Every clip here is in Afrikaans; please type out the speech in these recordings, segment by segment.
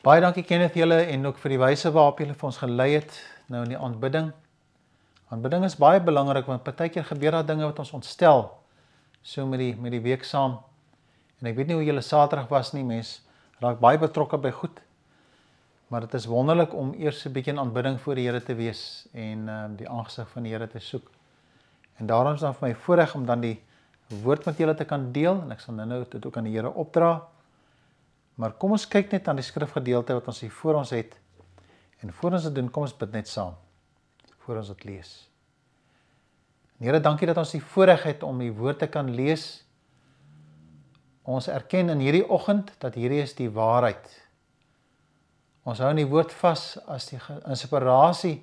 Baie dankie Kenneth julle en ook vir die wyse waarop julle vir ons gelei het nou in die aanbidding. Aanbidding is baie belangrik want partykeer gebeur daar dinge wat ons ontstel so met die met die week saam. En ek weet nie hoe julle Saterdag was nie, mens raak baie betrokke by goed. Maar dit is wonderlik om eers 'n bietjie in aanbidding voor die Here te wees en ehm uh, die aangesig van die Here te soek. En daarom is dan vir my voorreg om dan die woord met julle te kan deel en ek sal nou-nou dit ook aan die Here opdra. Maar kom ons kyk net aan die skrifgedeelte wat ons hier voor ons het. En voor ons dit doen, kom ons bid net saam. Voor ons dit lees. Here, dankie dat ons die voorreg het om die woord te kan lees. Ons erken in hierdie oggend dat hierdie is die waarheid. Ons hou in die woord vas as die inspirasie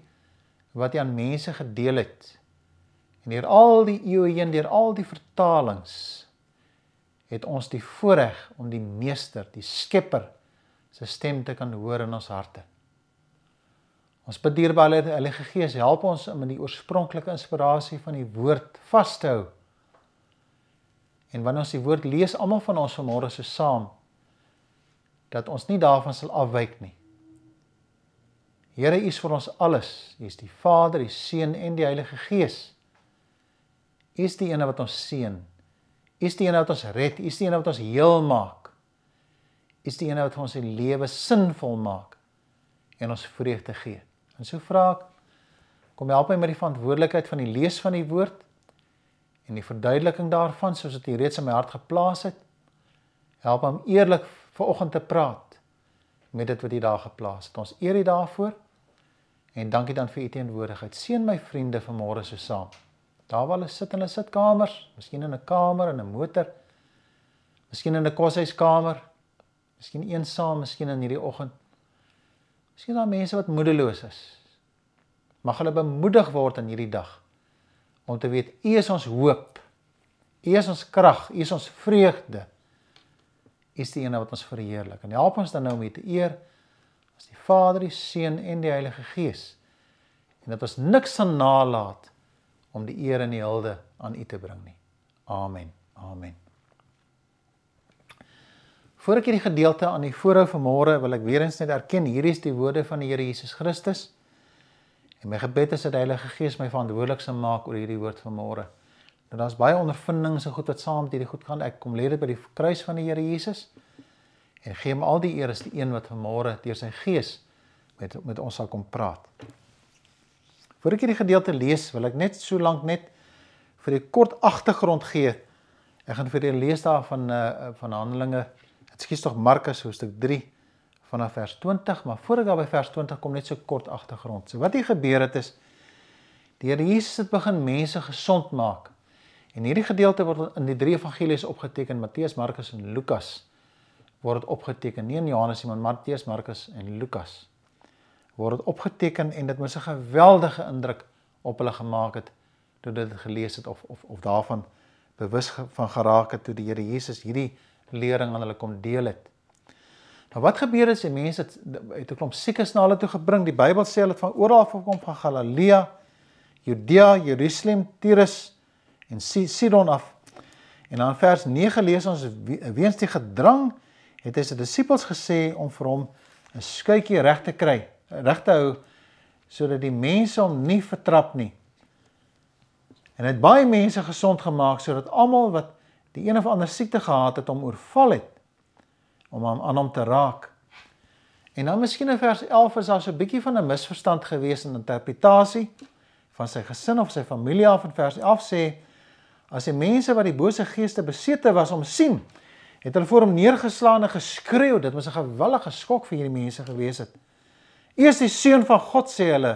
wat hy aan mense gedeel het En deur al die eeue heen, deur al die vertalings het ons die voorreg om die meester, die skepper se stem te kan hoor in ons harte. Ons bid dierbare Heilige Gees, help ons om in die oorspronklike inspirasie van die woord vas te hou. En wanneer ons die woord lees, almal van ons vanmôre so saam dat ons nie daarvan sal afwyk nie. Here, U is vir ons alles. U is die Vader, die Seun en die Heilige Gees. U is die een wat ons seën. U is die een wat ons red. U is die een wat ons heel maak. U is die een wat ons lewe sinvol maak en ons vreugde gee. En so vra ek kom help my met die verantwoordelikheid van die lees van die woord en die verduideliking daarvan soos dit reeds in my hart geplaas het. Help hom eerlik vanoggend te praat met dit wat hy daar geplaas het. Ons eer U daarvoor en dankie dan vir U teenwoordigheid. Seën my vriende vanmôre so saam. Daar waar hulle sit in hulle sitkamers, miskien in 'n kamer in 'n motor, miskien in 'n koshuiskamer, miskien eensaam, miskien in hierdie oggend. Miskien daar mense wat moedeloos is. Mag hulle bemoedig word in hierdie dag om te weet U is ons hoop. U is ons krag, U is ons vreugde. U is die een wat ons verheerlik. En help ons dan nou om U te eer as die Vader, die Seun en die Heilige Gees. En dat ons niks sal nalat nie om die eer en die hulde aan U te bring nie. Amen. Amen. Voordat ek hierdie gedeelte aan u voorhou vanmôre, wil ek weer eens net erken hierdie is die woorde van die Here Jesus Christus. En my gebed is dat die Heilige Gees my verantwoordelik sal maak oor hierdie woord vanmôre. Nou daar's baie ondervindings en goed wat saam met hierdie goed gaan. Ek kom lê dit by die kruis van die Here Jesus en gee hom al die eer as die een wat vanmôre deur sy Gees met met ons sal kom praat. Voordat ek hierdie gedeelte lees, wil ek net so lank net vir 'n kort agtergrond gee. Ek gaan vir julle lees daar van uh van Handelinge. Ekskuus tog Markus hoofstuk 3 vanaf vers 20, maar voor ek daar by vers 20 kom net so kort agtergrond. So wat hier gebeur het is die Here Jesus het begin mense gesond maak. En hierdie gedeelte word in die drie evangelies opgeteken, Matteus, Markus en Lukas word dit opgeteken, nie in Johannes nie, maar Matteus, Markus en Lukas word dit opgeteken en dit moes 'n geweldige indruk op hulle gemaak het toe dit gelees het of of of daarvan bewus van geraak het toe die Here Jesus hierdie lering aan hulle kom deel het. Nou wat gebeur as die mense het het 'n klomp siekes na hulle toe gebring? Die Bybel sê hulle het van oral af gekom van Galilea, Judea, Jerusalem, Tyrus en Sidon af. En dan vers 9 lees ons weens die gedrang het hy sy disippels gesê om vir hom 'n skuitjie reg te kry reg te hou sodat die mense hom nie vertrap nie. En hy het baie mense gesond gemaak sodat almal wat die een of ander siekte gehad het om oorval het om hom aan hom te raak. En dan miskien in vers 11 is daar so 'n bietjie van 'n misverstand gewees in interpretasie van sy gesin of sy familie af in vers 11 sê as die mense wat die bose geeste besete was om sien het hulle voor hom neergeslaan en geskreeu dit was 'n gewellige skok vir hierdie mense gewees het U is die seun van God sê hulle.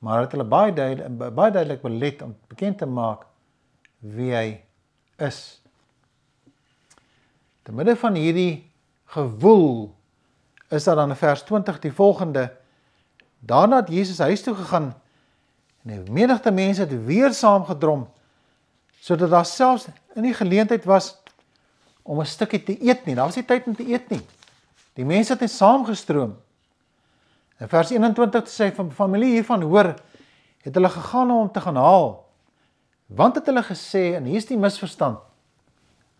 Maar het hulle baie duidelik baie duidelik belet om bekend te maak wie hy is. Te midde van hierdie gewoel is daar dan in vers 20 die volgende Daarna het Jesus huis toe gegaan en 'n menigte mense het weer saamgedrom sodat daar selfs in die geleentheid was om 'n stukkie te eet nie. Daar was nie tyd om te eet nie. Die mense het net saamgestroom. In vers 21 sê van familie hiervan hoor het hulle gegaan om te gaan haal. Want het hulle gesê en hier's die misverstand.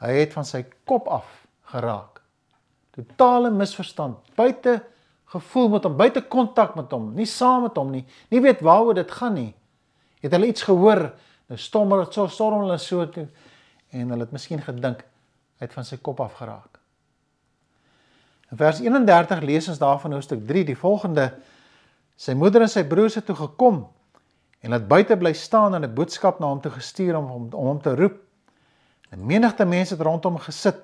Hy het van sy kop af geraak. Totale misverstand. Buite gevoel met hom, buite kontak met hom, nie saam met hom nie. Nie weet waaroor dit gaan nie. Het hulle iets gehoor? Nou stommer so storm hulle so toe en hulle het miskien gedink hy het van sy kop af geraak. In vers 31 lees ons daarvan hoofstuk 3 die volgende sy moeder en sy broers het toe gekom en het buite bly staan en 'n boodskap na hom toe gestuur om hom om hom te roep. 'n Menigte mense het rondom gesit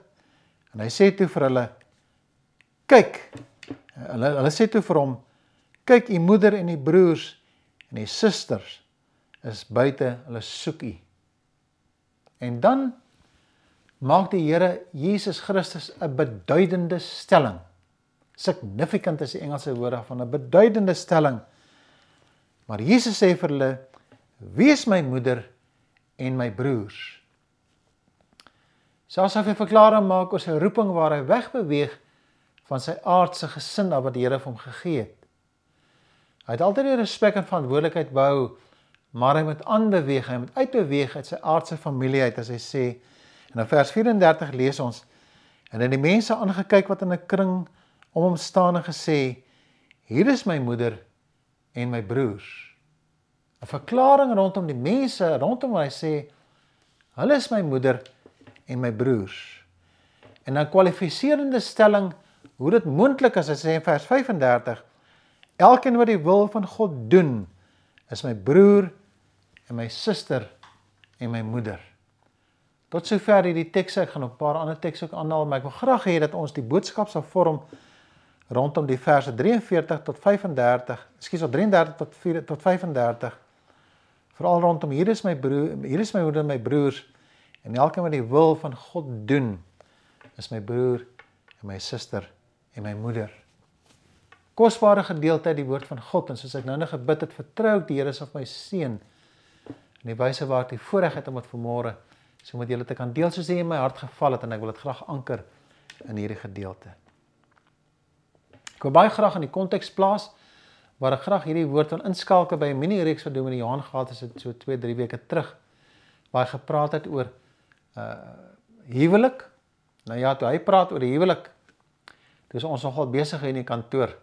en hy sê toe vir hulle kyk hulle hulle sê toe vir hom kyk u moeder en u broers en u susters is buite hulle soek u. En dan maak die Here Jesus Christus 'n beduidende stelling. Significant is die Engelse woord van 'n beduidende stelling. Maar Jesus sê vir hulle: "Wie is my moeder en my broers?" Selfs as hy verklaring maak oor sy roeping waar hy wegbeweeg van sy aardse gesin wat die Here vir hom gegee het. Hy het altyd die respek en verantwoordelikheid behou, maar hy moet aanbeweeg, hy moet uitbeweeg uit sy aardse familie uit as hy sê En in vers 34 lees ons en het die mense aangekyk wat in 'n kring om hom staan en gesê: "Hier is my moeder en my broers." 'n Verklaring rondom die mense rondom hom hy sê: "Hulle is my moeder en my broers." En dan kwalifiserende stelling hoe dit moontlik is as hy sê in vers 35: "Elkeen wat die wil van God doen, is my broer en my suster en my moeder." Tot sover hierdie teks ek gaan 'n paar ander tekste ook aanhaal, maar ek wil graag hê dat ons die boodskap sal vorm rondom die verse 43 tot 35, ekskuus, op 33 tot 4 tot 35. Veral rondom hier is my broer, hier is my moeder en my broers en elkeen wat die wil van God doen is my broer en my suster en my moeder. Kosbare gedeelte uit die woord van God en soos ek nou net gebid het, vertrou ek die Here se op my seun in die wyse waar hy voorreg het om dit vanmôre so met julle te kan deel soos hy in my hart geval het en ek wil dit graag anker in hierdie gedeelte. Ek wil baie graag in die konteks plaas waar ek graag hierdie woord wil inskakel by 'n mini reeks wat Dominee Johan gehad het so 2, 3 weke terug waar hy gepraat het oor uh huwelik. Nou ja, toe hy praat oor die huwelik, dis ons nogal besig in die kantoor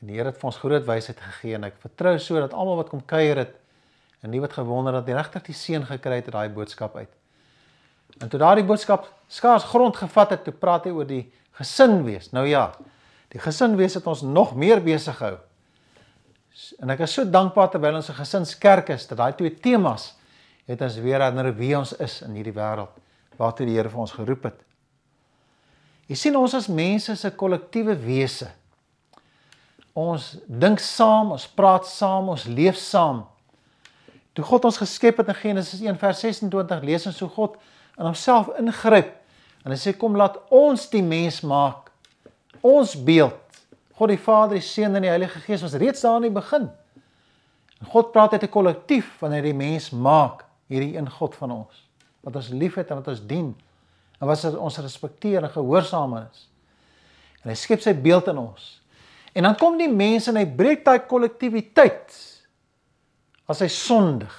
en die Here het vir ons groot wysheid gegee en ek vertrou so dat almal wat kom kuier het en nie wat gewonder dat die regtig die seën gekry het uit daai boodskap uit. En toe daardie boodskap skaars grond gevat het, toe praat hy oor die gesin wees. Nou ja, die gesin wees het ons nog meer besig gehou. En ek is so dankbaar terwyl ons 'n gesinskerk is dat daai twee temas het ons weer herinner wie ons is in hierdie wêreld waartoe die Here vir ons geroep het. Jy sien ons as mense 'n kollektiewe wese. Ons dink saam, ons praat saam, ons leef saam. Toe God ons geskep het in Genesis 1:26 lees ons hoe God in homself ingryp en hy sê kom laat ons die mens maak ons beeld God die Vader, die Seun en die Heilige Gees was reeds daar in die begin. En God praat uit 'n kollektief wanneer hy die mens maak, hierdie een God van ons wat ons liefhet en wat ons dien en wat ons respekteer en gehoorsaam is. En hy skep sy beeld in ons. En dan kom die mense en hy breek daai kollektiwiteit as hy sondig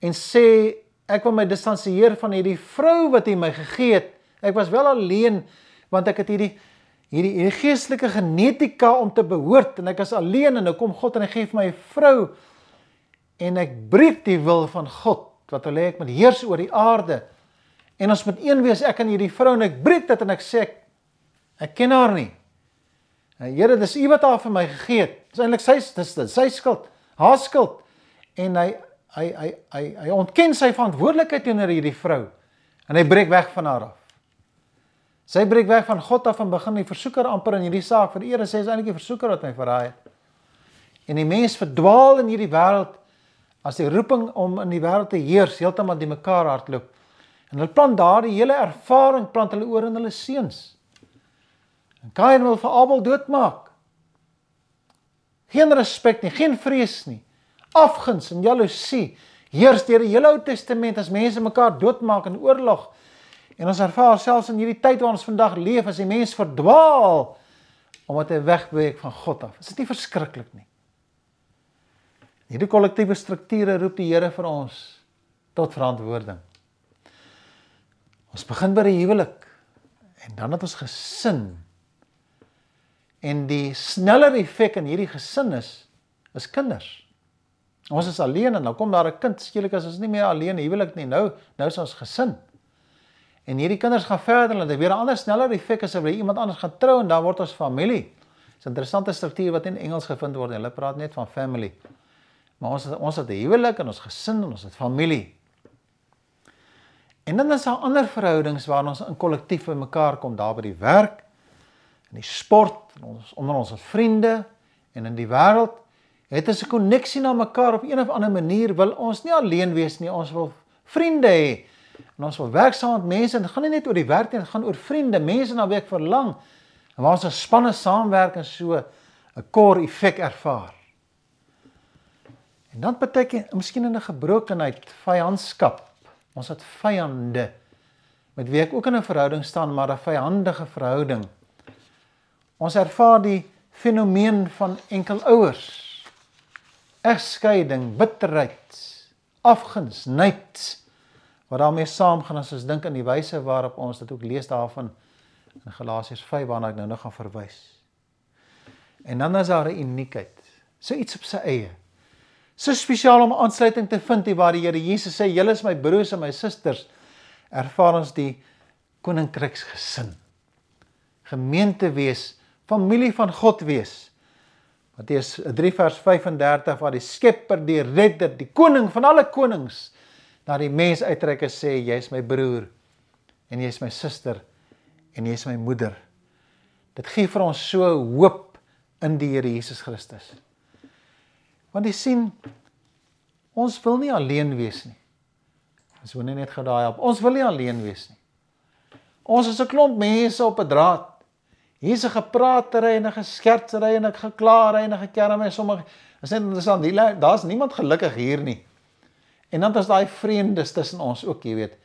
en sê Ek wil my distansieer van hierdie vrou wat hy my gegee het. Ek was wel alleen want ek het hierdie hierdie hierdie geestelike genetika om te behoort en ek is alleen en nou kom God en hy gee vir my 'n vrou en ek breek die wil van God wat wil hê ek moet heers oor die aarde. En ons moet een wees ek en hierdie vrou en ek breek dit en ek sê ek, ek ken haar nie. Nou Here, dis U wat haar vir my gegee het. Dis eintlik sy dis sy skuld, haar skuld. En hy hy hy hy hy ontken sy verantwoordelikheid teenoor hierdie vrou en hy breek weg van haar af. Sy breek weg van God af en begin die versoeker amper in hierdie saak vir eers sê is eintlik die versoeker wat my verraai het. En die mens verdwaal in hierdie wêreld as die roeping om in die wêreld te heers heeltemal die mekaar hardloop. En hulle plant daardie hele ervaring plant hulle oor in hulle seuns. En Kain wil vir Abel doodmaak. Geen respek nie, geen vrees nie afguns en jaloesie heers deur die hele Ou Testament as mense mekaar doodmaak in oorlog. En ons ervaar selfs in hierdie tyd waar ons vandag leef as die mens verdwaal omdat hy wegbeweeg van God af. Is dit nie verskriklik nie? Hierdie kollektiewe strukture roep die Here vir ons tot verantwoording. Ons begin by die huwelik En dan het ons gesin. En die sneller effek in hierdie gesin is is kinders. Ons is alleen en dan kom daar 'n kind, skielik as ons nie meer alleen huwelik nie. Nou, nou is ons gesin. En hierdie kinders gaan verder en dit weer 'n ander sneller effek as wanneer iemand anders gaan trou en dan word ons familie. Dis 'n interessante struktuur wat in Engels gevind word. Hulle praat net van family. Maar ons ons het 'n huwelik en ons gesin en ons het familie. En dan is daar ander verhoudings waar ons in kollektief by mekaar kom, daar by die werk, in die sport, in ons onder ons vriende en in die wêreld. Het ons 'n koneksie na mekaar op een of ander manier wil ons nie alleen wees nie, ons wil vriende hê. En ons wil werk saam met mense en dit gaan nie net oor die werk nie, dit gaan oor vriende, mense na wie ek verlang. En waar ons 'n spanne saamwerk en so 'n core effek ervaar. En dan beteken miskien in 'n gebrokenheid, vyandskap. Ons het vyande met wie ek ook in 'n verhouding staan, maar 'n vyandige verhouding. Ons ervaar die fenomeen van enkelouers. Egskeiding, bitterheid, afguns, nait wat daarmee saamgaan as ons dink aan die wyse waarop ons dit ook lees daarvan in Galasiërs 5 waarna ek nou nog gaan verwys. En dan is daar 'n uniekheid, so iets op sy eie. So spesiaal om aansluiting te vind hier waar die Here Jesus sê julle is my broers en my susters. Ervaar ons die koninkryksgesin. Gemeente wees familie van God wees Matteus 3 vers 35 waar die skepper die redder die koning van alle konings na die mens uitreik en sê jy's my broer en jy's my suster en jy's my moeder dit gee vir ons so hoop in die Here Jesus Christus Want jy sien ons wil nie alleen wees nie. Ons wil net gou daai op. Ons wil nie alleen wees nie. Ons is 'n klomp mense op 'n draad. Hier's 'n gepraatery en 'n geskertsery en 'n geklaarry en 'n gekerm en sommige is net interessant. Hier daar's niemand gelukkig hier nie. En dan is daai vreemdes tussen ons ook, jy weet.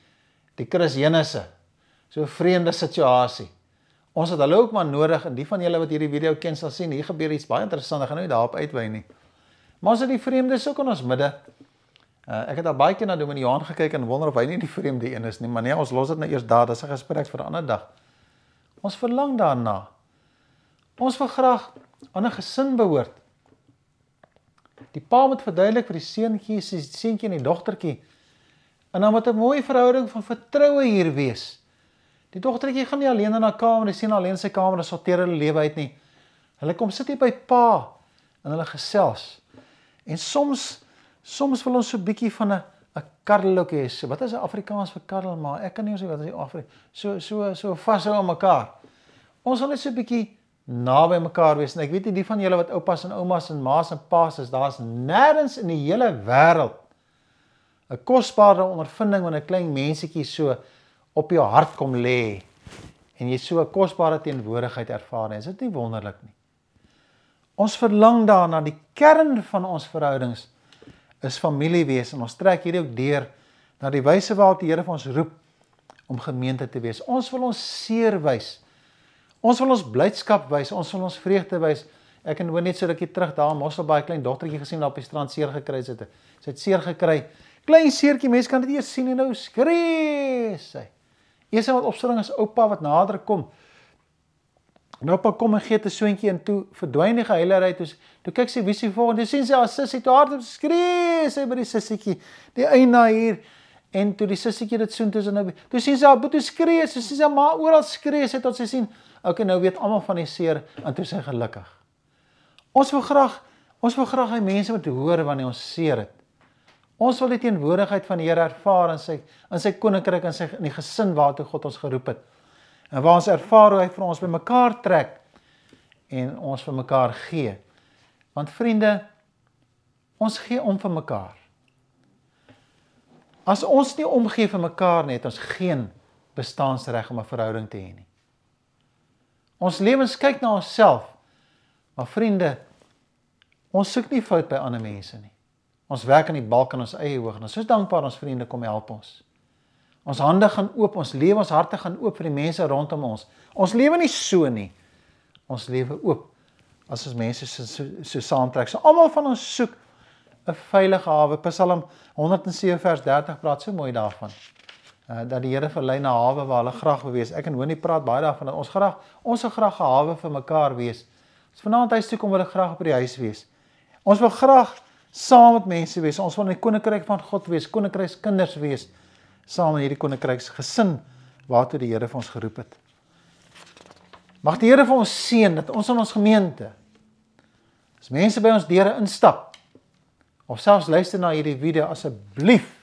Die Christenisse. So 'n vreemde situasie. Ons het hulle ook maar nodig en die van julle wat hierdie video ken sal sien, hier gebeur iets baie interessant. Ek gaan nou nie daarop uitwy nie. Maar as dit die vreemdes ook in ons midde. Uh, ek het al baie keer na Dominee Johan gekyk en wonder of hy nie die vreemde een is nie, maar nee, ons los dit nou eers daar, dis 'n gesprek vir 'n ander dag. Ons verlang daarna. Ons wil graag aan 'n gesin behoort. Die pa moet verduidelik vir die seentjie, sy seentjie en die dogtertjie. En dan moet 'n mooi verhouding van vertroue hier wees. Die dogtertjie gaan nie alleen in haar kamer, sy sien alleen sy kamer en sorteer hulle lewe uit nie. Hulle kom sit hier by pa en hulle gesels. En soms soms wil ons so 'n bietjie van 'n 'n hê. So, wat is 'n Afrikaans vir karrel maar ek kan nie sê wat is Afri. So so so vashou aan mekaar. Ons wil net so 'n bietjie naby mekaar wees en ek weet nie die van julle wat oupas en oumas en ma's en pa's is, daar's nêrens in die hele wêreld 'n kosbare ondervinding wanneer 'n klein mensetjie so op jou hart kom lê en jy so 'n kosbare teenwoordigheid ervaar. Is dit nie wonderlik nie? Ons verlang daarna die kern van ons verhoudings is familie wees en ons trek hierdie ook deur na die wyse waarop die Here vir ons roep om gemeente te wees. Ons wil ons seer wys. Ons wil ons blydskap wys, ons wil ons vreugde wys. Ek en hoor net so rukkie terug daar in Mosselbaai klein dogtertjie gesien daar op die strand seer gekry het. Sy het seer gekry. Klein seertjie, mense kan dit eers sien en nou skree sy. Eers wat opstring is oupa wat nader kom. En op haar kom en gee 'n swentjie en toe verdwyn die gehuilery toe. Toe kyk sy wie sy volgende. Toe sien sy haar sussie toe hardop skree sy by die sussietjie. Die eina hier en toe die sussietjie dit soen tussen nou. Toe sien sy haar boetie skree, sy sien sy maar oral skree sy tot sy sien. Okay, nou weet almal van die seer en toe sy gelukkig. Ons wil graag ons wil graag hê mense moet hoor wanneer ons seer het. Ons wil die teenwoordigheid van die Here ervaar in sy in sy koninkryk en sy in die gesin waartoe God ons geroep het en waar ons ervaar hoe hy vir ons bymekaar trek en ons vir mekaar gee. Want vriende, ons gee om vir mekaar. As ons nie omgee vir mekaar nie, het ons geen bestaansreg om 'n verhouding te hê nie. Ons lewens kyk na onsself. Maar vriende, ons soek nie fout by ander mense nie. Ons werk aan die balk aan ons eie hoog en ons is dankbaar ons vriende kom help ons. Ons hande gaan oop, ons lewe, ons harte gaan oop vir die mense rondom ons. Ons lewe nie so nie. Ons lewe oop as ons mense so so, so saamtrek. So almal van ons soek 'n veilige hawe. Psalm 107 vers 30 praat so mooi daarvan. uh, dat die Here verlei na hawe waar hulle graag wil wees. Ek en Honie praat baie daarvan dat ons graag ons wil graag 'n hawe vir mekaar wees. Ons vanaand huis toe kom wil ek graag by die huis wees. Ons wil graag saam met mense wees. Ons wil in die koninkryk van God wees, koninkrykskinders wees saam in hierdie koninkryks gesin waartoe die Here vir ons geroep het. Mag die Here vir ons seën dat ons in ons gemeente as mense by ons deure instap of selfs luister na hierdie video asseblief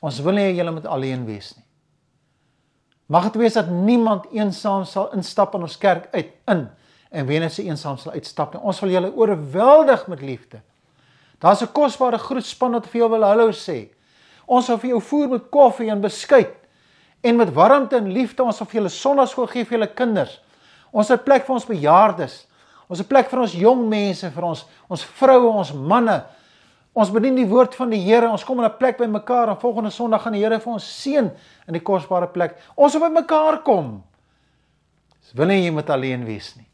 Ons wil nie julle moet alleen wees nie. Mag dit wees dat niemand eensaam sal instap in ons kerk uit in en wie net se eensaam sal uitstap nie. Ons wil julle oorweldig met liefde. Daar's 'n kosbare groet span wat vir jou wil hallo sê. Ons wil vir jou voer met koffie en beskuit en met warmte en liefde. Ons wil vir julle sonnaskool gee vir julle kinders. Ons het 'n plek vir ons bejaardes. Ons 'n plek vir ons jong mense, vir ons ons vroue, ons manne, Ons bedien die woord van die Here. Ons kom in 'n plek by mekaar en volgende Sondag gaan die Here vir ons seën in die kosbare plek. Ons wil by mekaar kom. Ons wil nie jy moet alleen wees nie.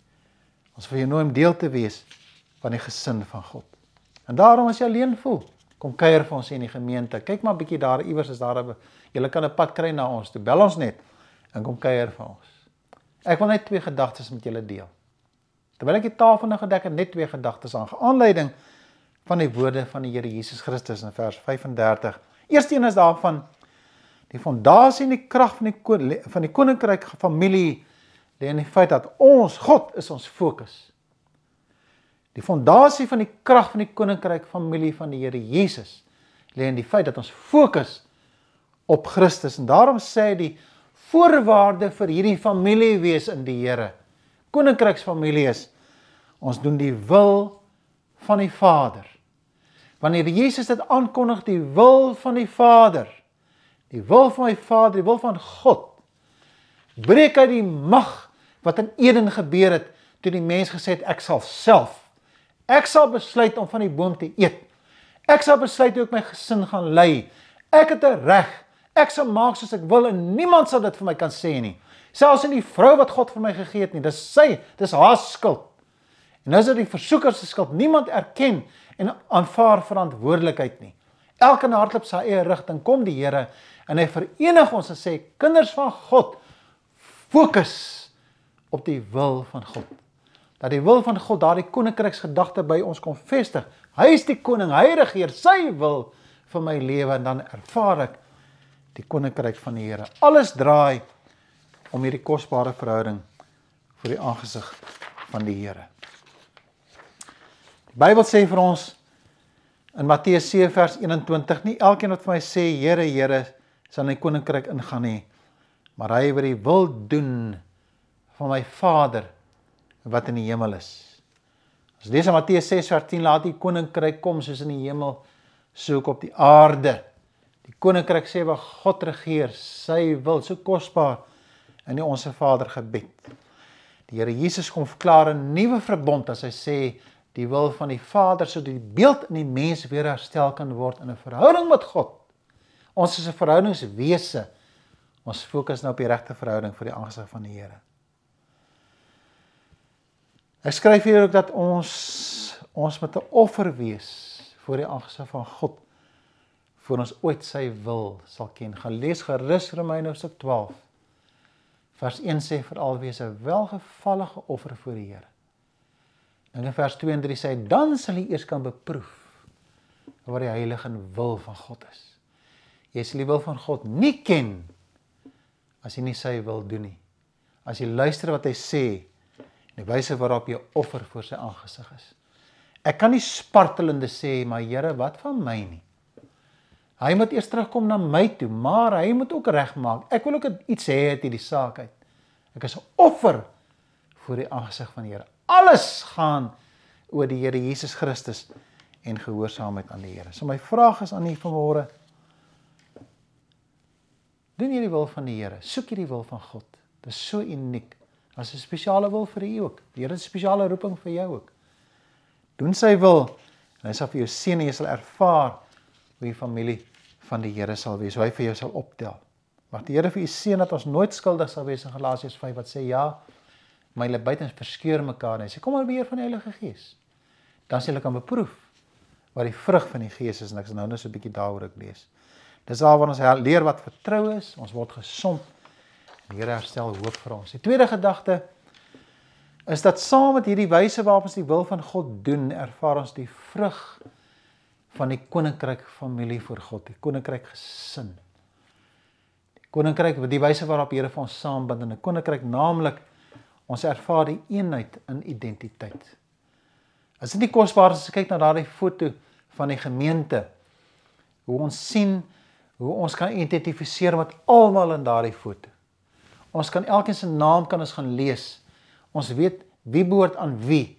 Ons wil jou nooi om deel te wees van die gesin van God. En daarom as jy alleen voel, kom kuier vir ons in die gemeente. Kyk maar bietjie daar iewers is daar 'n jy kan 'n pad kry na ons. Toe bel ons net en kom kuier vir ons. Ek wil net twee gedagtes met julle deel. Terwyl ek die tafel nou gedek het, net twee gedagtes aan aanleiding van die woorde van die Here Jesus Christus in vers 35. Eerste een is daarvan die fondasie en die krag van die van die koninkryk familie lê in die feit dat ons God is ons fokus. Die fondasie van die krag van die koninkryk familie van die Here Jesus lê in die feit dat ons fokus op Christus en daarom sê die voorwaarde vir hierdie familie wees in die Here. Koninkryksfamilie is ons doen die wil van die Vader wanneer Jesus dit aankondig die wil van die Vader, die wil van my Vader, die wil van God, breek uit die mag wat in Eden gebeur het toe die mens gesê het ek sal self ek sal besluit om van die boom te eet. Ek sal besluit hoe ek my gesin gaan lei. Ek het 'n reg. Ek sal maak soos ek wil en niemand sal dit vir my kan sê nie. Selfs nie die vrou wat God vir my gegee het nie. Dis sy, dis haar skuld. En nou is dit die versoeker se skuld. Niemand erken en aanvaar verantwoordelikheid nie. Elke hardloop sy eie rigting kom die Here en hy verenig ons en sê kinders van God fokus op die wil van God. Dat die wil van God daardie koninkryksgedagte by ons kom vestig. Hy is die koning, hy regeer sy wil vir my lewe en dan ervaar ek die koninkryk van die Here. Alles draai om hierdie kosbare verhouding vir die aangesig van die Here. Bybel sê vir ons in Matteus 7 vers 21 nie elkeen wat vir my sê Here Here sal in die koninkryk ingaan nie maar hy wat die wil doen van my Vader wat in die hemel is. As lees in Matteus 6 vers 10 laat die koninkryk kom soos in die hemel so ook op die aarde. Die koninkryk sê waar God regeer, sy wil so kosbaar in die onsse Vader gebed. Die Here Jesus kom verklaar 'n nuwe verbond as hy sê die wil van die Vader sodat die beeld in die mens weer herstel kan word in 'n verhouding met God. Ons is 'n verhoudingswese. Ons fokus nou op die regte verhouding vir die aangesig van die Here. Ek skryf hier ook dat ons ons met 'n offer wees voor die aangesig van God voor ons ooit sy wil sal ken. Gaan lees gerus Romeine hoofstuk 12 vers 1 sê veral wees 'n welgevallige offer voor die Here. En in vers 2 en 3 sê dan sal jy eers kan beproef wat die heilige wil van God is. Jy sal die wil van God nie ken as jy nie sy wil doen nie. As jy luister wat hy sê en die wyse waarop jy offer voor sy aangesig is. Ek kan nie spartelende sê maar Here, wat van my nie? Hy moet eers terugkom na my toe, maar hy moet ook regmaak. Ek wil ook iets hê uit hierdie saak uit. Ek is 'n offer voor die aangesig van die Here alles gaan oor die Here Jesus Christus en gehoorsaamheid aan die Here. So my vraag is aan u vanmôre. Doen jy die wil van die Here? Soek jy die wil van God? Dit is so uniek. Daar's 'n spesiale wil vir u ook. Die Here het 'n spesiale roeping vir jou ook. Doen sy wil en hy sal vir jou seën en jy sal ervaar hoe die familie van die Here sal wees. Hoe hy vir jou sal optel. Mag die Here vir u seën dat ons nooit skuldig sal wees in Galasiërs 5 wat sê ja, maar hulle buite verskeur mekaar en sê kom maar beheer van die Heilige Gees. Dan sê hulle kan beproef wat die vrug van die Gees is en ek sal nou net so 'n bietjie daaroor ek lees. Dis daar waar ons leer wat vertrou is, ons word gesond. Die Here herstel hoop vir ons. Die tweede gedagte is dat saam met hierdie wyse waarop ons die wil van God doen, ervaar ons die vrug van die koninkryk familie vir God, die koninkryk gesin. Die koninkryk die wyse waarop die Here vir ons saambind in 'n koninkryk, naamlik ons ervaar die eenheid in identiteit. As dit nie kosbaar is as jy kyk na daardie foto van die gemeente, hoe ons sien hoe ons kan identifiseer met almal in daardie foto. Ons kan elkeen se naam kan ons gaan lees. Ons weet wie behoort aan wie.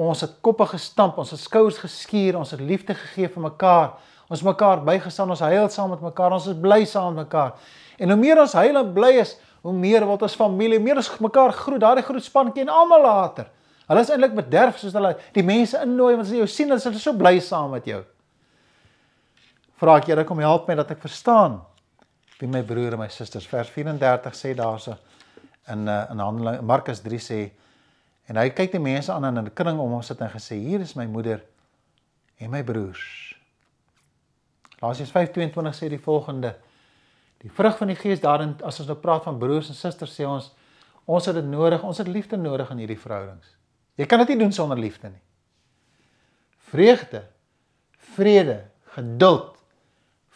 Ons het koppe gestamp, ons het skouers geskuur, ons het liefde gegee vir mekaar. Ons mekaar bygestaan, ons huil saam met mekaar, ons is bly saam met mekaar. En hoe meer ons huil en bly is, hoe meer word ons familie, meer ons mekaar groet. Daardie groot span ken almal later. Hulle is eintlik bederf soos hulle die mense innooi want as jy jou sien, hulle is so bly saam met jou. Vra ek Here kom help my dat ek verstaan wie my broer en my susters. Vers 34 sê daarso in uh, in Handelinge Markus 3 sê En hy kyk die mense aan in 'n kring om hom sit en gesê: "Hier is my moeder en my broers." Galasiërs 5:22 sê die volgende: Die vrug van die Gees daarin as ons nou praat van broers en susters sê ons ons het dit nodig, ons het liefde nodig in hierdie verhoudings. Jy kan dit nie doen sonder liefde nie. Vreugde, vrede, geduld,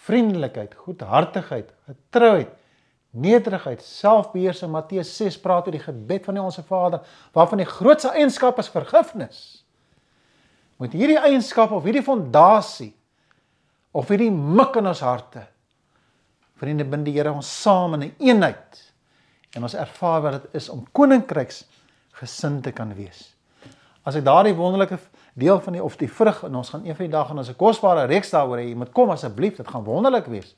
vriendelikheid, goedhartigheid, getrouheid, nederigheid, selfbeheersing. Matteus 6 praat oor die gebed van die Onse Vader, waarvan die grootste eienskap is vergifnis. Moet hierdie eienskap of hierdie fondasie of hierdie mik in ons harte vriende bind die Here ons saam in 'n een eenheid en ons ervaar wat dit is om koninkryks gesin te kan wees. As ek daardie wonderlike deel van die of die vrug en ons gaan een van die dae gaan ons 'n kosbare reeks daaroor hê, jy moet kom asseblief, dit gaan wonderlik wees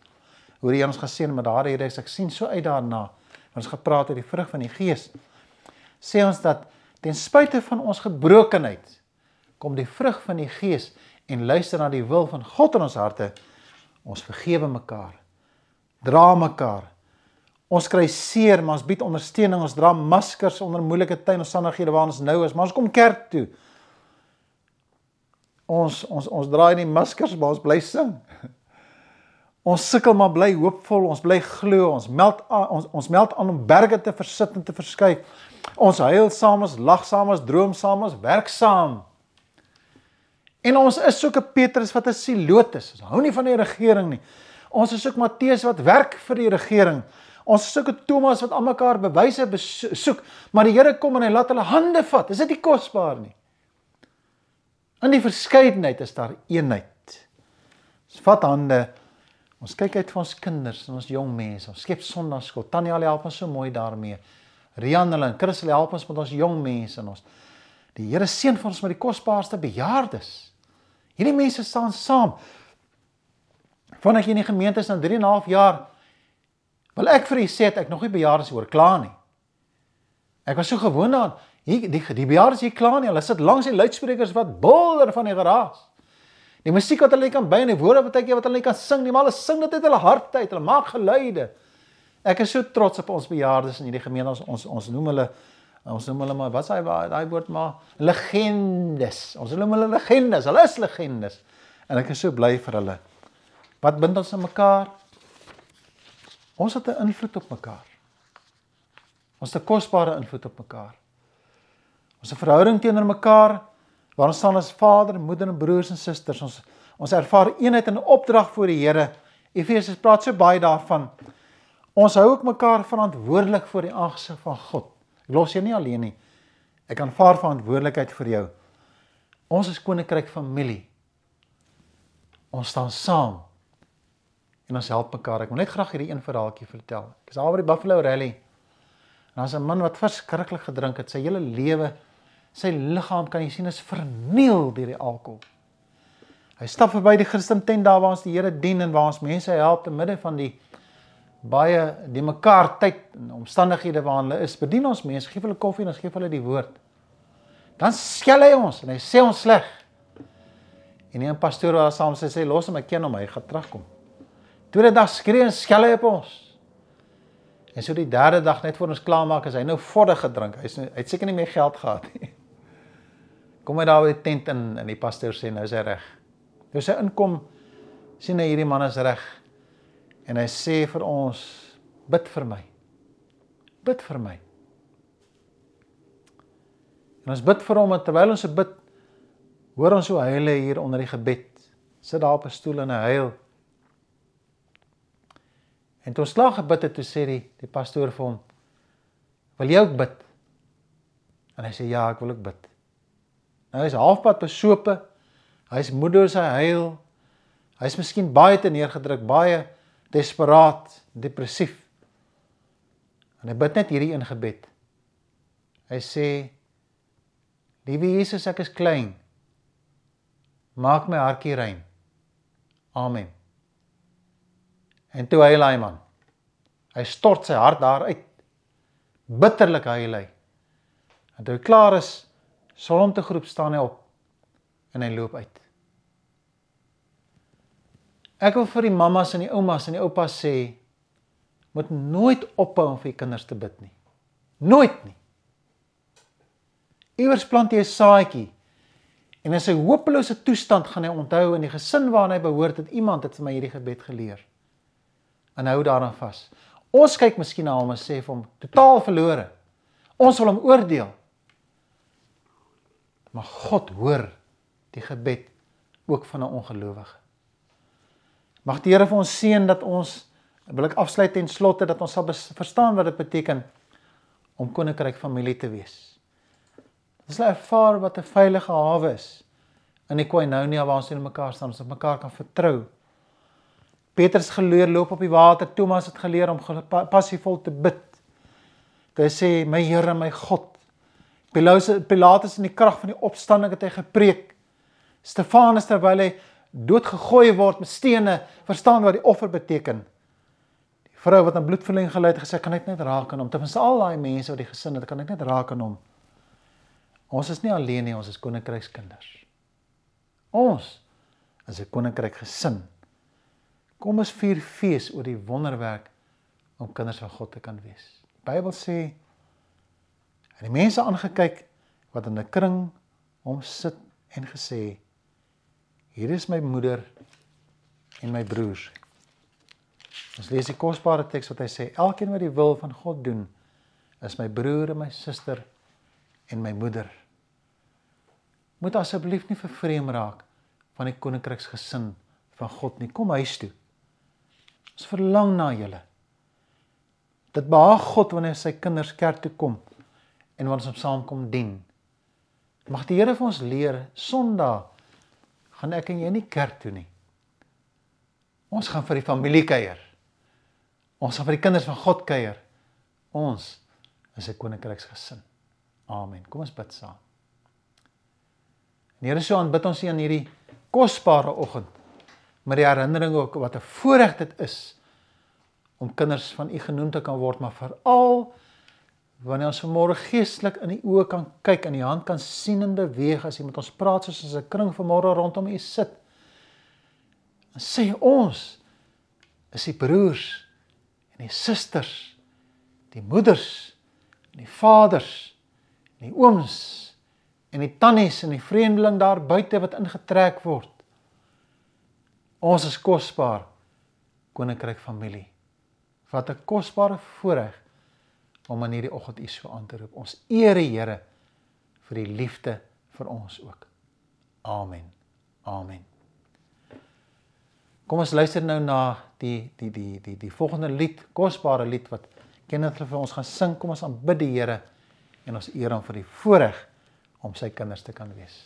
die Here ons geseën met daardie reis. Ek sien so uit daarna. Ons gepraat oor die vrug van die Gees. Sê ons dat ten spyte van ons gebrokenheid kom die vrug van die Gees en luister na die wil van God in ons harte. Ons vergewe mekaar. Dra mekaar. Ons kry seer, maar ons bied ondersteuning. Ons dra maskers onder moeilike tye en omstandighede waar ons nou is, maar ons kom kerk toe. Ons ons ons draai nie maskers, maar ons bly sing. Ons sukkel maar bly hoopvol, ons bly glo, ons meld aan, ons ons meld aan om berge te versit en te verskuif. Ons huil saam, ons lag saam, ons droom saam, ons werk saam. En ons is soos 'n Petrus wat 'n siloot is. Ons hou nie van die regering nie. Ons is soos Matteus wat werk vir die regering. Ons is soos 'n Thomas wat almekaar bewyse besoek, maar die Here kom en hy laat hulle hande vat. Is dit nie kosbaar nie? In die verskeidenheid is daar eenheid. Ons vat hande Ons kyk uit vir ons kinders en ons jong mense. Ons skep sonnaarskool. Tannie al help ons so mooi daarmee. Rian hulle en Chris hulle help ons met ons jong mense en ons die Here seën vir ons met die kosbaarste bejaardes. Hierdie mense staan saam. Vandat ek in die gemeente is na 3 en 'n half jaar wil ek vir u sê ek nog nie bejaardes oor kla nie. Ek was so gewoond aan hier die die bejaardes hier kla nie. Hulle sit langs die luidsprekers wat bulder van die geraas. Die musiek wat hulle kan by en die woorde wat ek wat hulle kan sing, die male sing dit uit hulle harte uit. Hulle maak geluide. Ek is so trots op ons bejaardes in hierdie gemeente. Ons ons ons noem hulle ons noem hulle maar wat s'hy daai woord maar legendes. Ons noem hulle legendes. Hulle is legendes. En ek is so bly vir hulle. Wat bind ons aan mekaar? Ons het 'n invloed op mekaar. Ons het 'n kosbare invloed op mekaar. Ons verhouding teenoor mekaar waar ons staan as vader, moeder en broers en susters. Ons ons ervaar eenheid in opdrag voor die Here. Efesiërs praat so baie daarvan. Ons hou ook mekaar verantwoordelik voor die aangesig van God. Ek los jou nie alleen nie. Ek aanvaar verantwoordelikheid vir jou. Ons is koninkryk familie. Ons staan saam. En ons help mekaar. Ek wil net graag hierdie een verhaaltjie vertel. Ek is daar by die Buffalo Rally. En daar's 'n man wat verskriklik gedrink het sy hele lewe sy liggaam kan jy sien is verniel deur die alkohol. Hy stap verby die Christen tent daar waar ons die Here dien en waar ons mense help te midde van die baie die mekaar tyd en omstandighede waarin hulle is. Bedien ons mense, gee hulle koffie en ons gee hulle die woord. Dan skel hy ons en hy sê ons sleg. En 'n pastoor wat saam sê sê los hom, ek ken hom, hy gaan terugkom. Tweede dag skree en skel hy op ons. En so die derde dag net voor ons klaarmaak is hy nou vodde gedrink. Hy's hy het seker nie meer geld gehad nie. Kom hy daar by die tent in en die pastoor sê nou is hy reg. Toe sy inkom sien hy hierdie man is reg. En hy sê vir ons bid vir my. Bid vir my. En ons bid vir hom en terwyl ons bid hoor ons hoe hy hier onder die gebed sit daar op 'n stoel en hy huil. En toe ons klaar gebid het, toe sê die die pastoor vir hom: "Wil jy ook bid?" En hy sê: "Ja, ek wil ook bid." Nou hy's halfpad besope. Hy's moedeloos, hy huil. Hy's miskien baie te neergedruk, baie desperaat, depressief. En hy bid net hierdie een gebed. Hy sê: "Liewe Jesus, ek is klein. Maak my hartjie rein." Amen. En toe huil hy man. Hy stort sy hart daar uit. Bitterlik huil hy. En toe hy klaar is, sal hom te groep staan hy op en hy loop uit. Ek wil vir die mammas en die oumas en die oupas sê moet nooit ophou om vir die kinders te bid nie. Nooit nie. Iewers plant jy 'n saadjie En in sy hopelose toestand gaan hy onthou in die gesin waarna hy behoort het iemand het vir my hierdie gebed geleer. En hou daaraan vas. Ons kyk miskien na hom en sê vir hom totaal verlore. Ons wil hom oordeel. Maar God hoor die gebed ook van 'n ongelowige. Mag die Here vir ons seën dat ons wil ek afsluit ten slotte dat ons sal verstaan wat dit beteken om koninkryk familie te wees. Ons lê ervaar wat 'n veilige hawe is in die koinonia waar ons in mekaar staan, ons op mekaar kan vertrou. Petrus geleer loop op die water, Thomas het geleer om passievol te bid. Hy sê my Here, my God. Pilatus in die krag van die opstanding het hy gepreek. Stefanus terwyl hy doodgegooi word met stene, verstaan wat die offer beteken. Die vrou wat aan bloedverleng gely het, gesê kan ek net raak aan hom. Ten minste al daai mense wat die gesin het, kan ek net raak aan hom. Ons is nie alleen nie, ons is koninkrykskinders. Ons is 'n koninkryk gesin. Kom ons vier fees oor die wonderwerk om kinders van God te kan wees. Die Bybel sê en die mense aangekyk wat in 'n kring om sit en gesê hier is my moeder en my broers. Ons lees die kosbare teks wat hy sê elkeen wat die wil van God doen is my broer en my suster en my moeder moet asseblief nie vervreem raak van die koninkryksgesin van God nie. Kom huis toe. Ons verlang na julle. Dit behaag God wanneer sy kinders kerk toe kom en wanneer ons hom saamkom dien. Mag die Here vir ons leer Sondag gaan ek en jy nie kerk toe nie. Ons gaan vir die familie kuier. Ons gaan vir die kinders van God kuier. Ons is 'n koninkryksgesin. Amen. Kom ons bid saam. Here, so aanbid ons U aan hierdie kosbare oggend met die herinnering ook wat 'n voorreg dit is om kinders van U genoem te kan word, maar veral wanneer ons vanmôre geestelik in die oë kan kyk en die hand kan sien en beweeg as jy met ons praat soos 'n kring vanmôre rondom U sit. En sê ons is die broers en die susters, die moeders en die vaders en die ooms en die tannies en die vreemdeling daar buite wat ingetrek word. Ons is kosbaar koninkryk familie. Wat 'n kosbare voorreg om in hierdie oggend U so aan te roep. Ons eer die Here vir die liefde vir ons ook. Amen. Amen. Kom ons luister nou na die die die die die volgende lied, kosbare lied wat Kenneth vir ons gaan sing. Kom ons aanbid die Here en ons eer hom vir die voorreg om sy kinders te kan wees.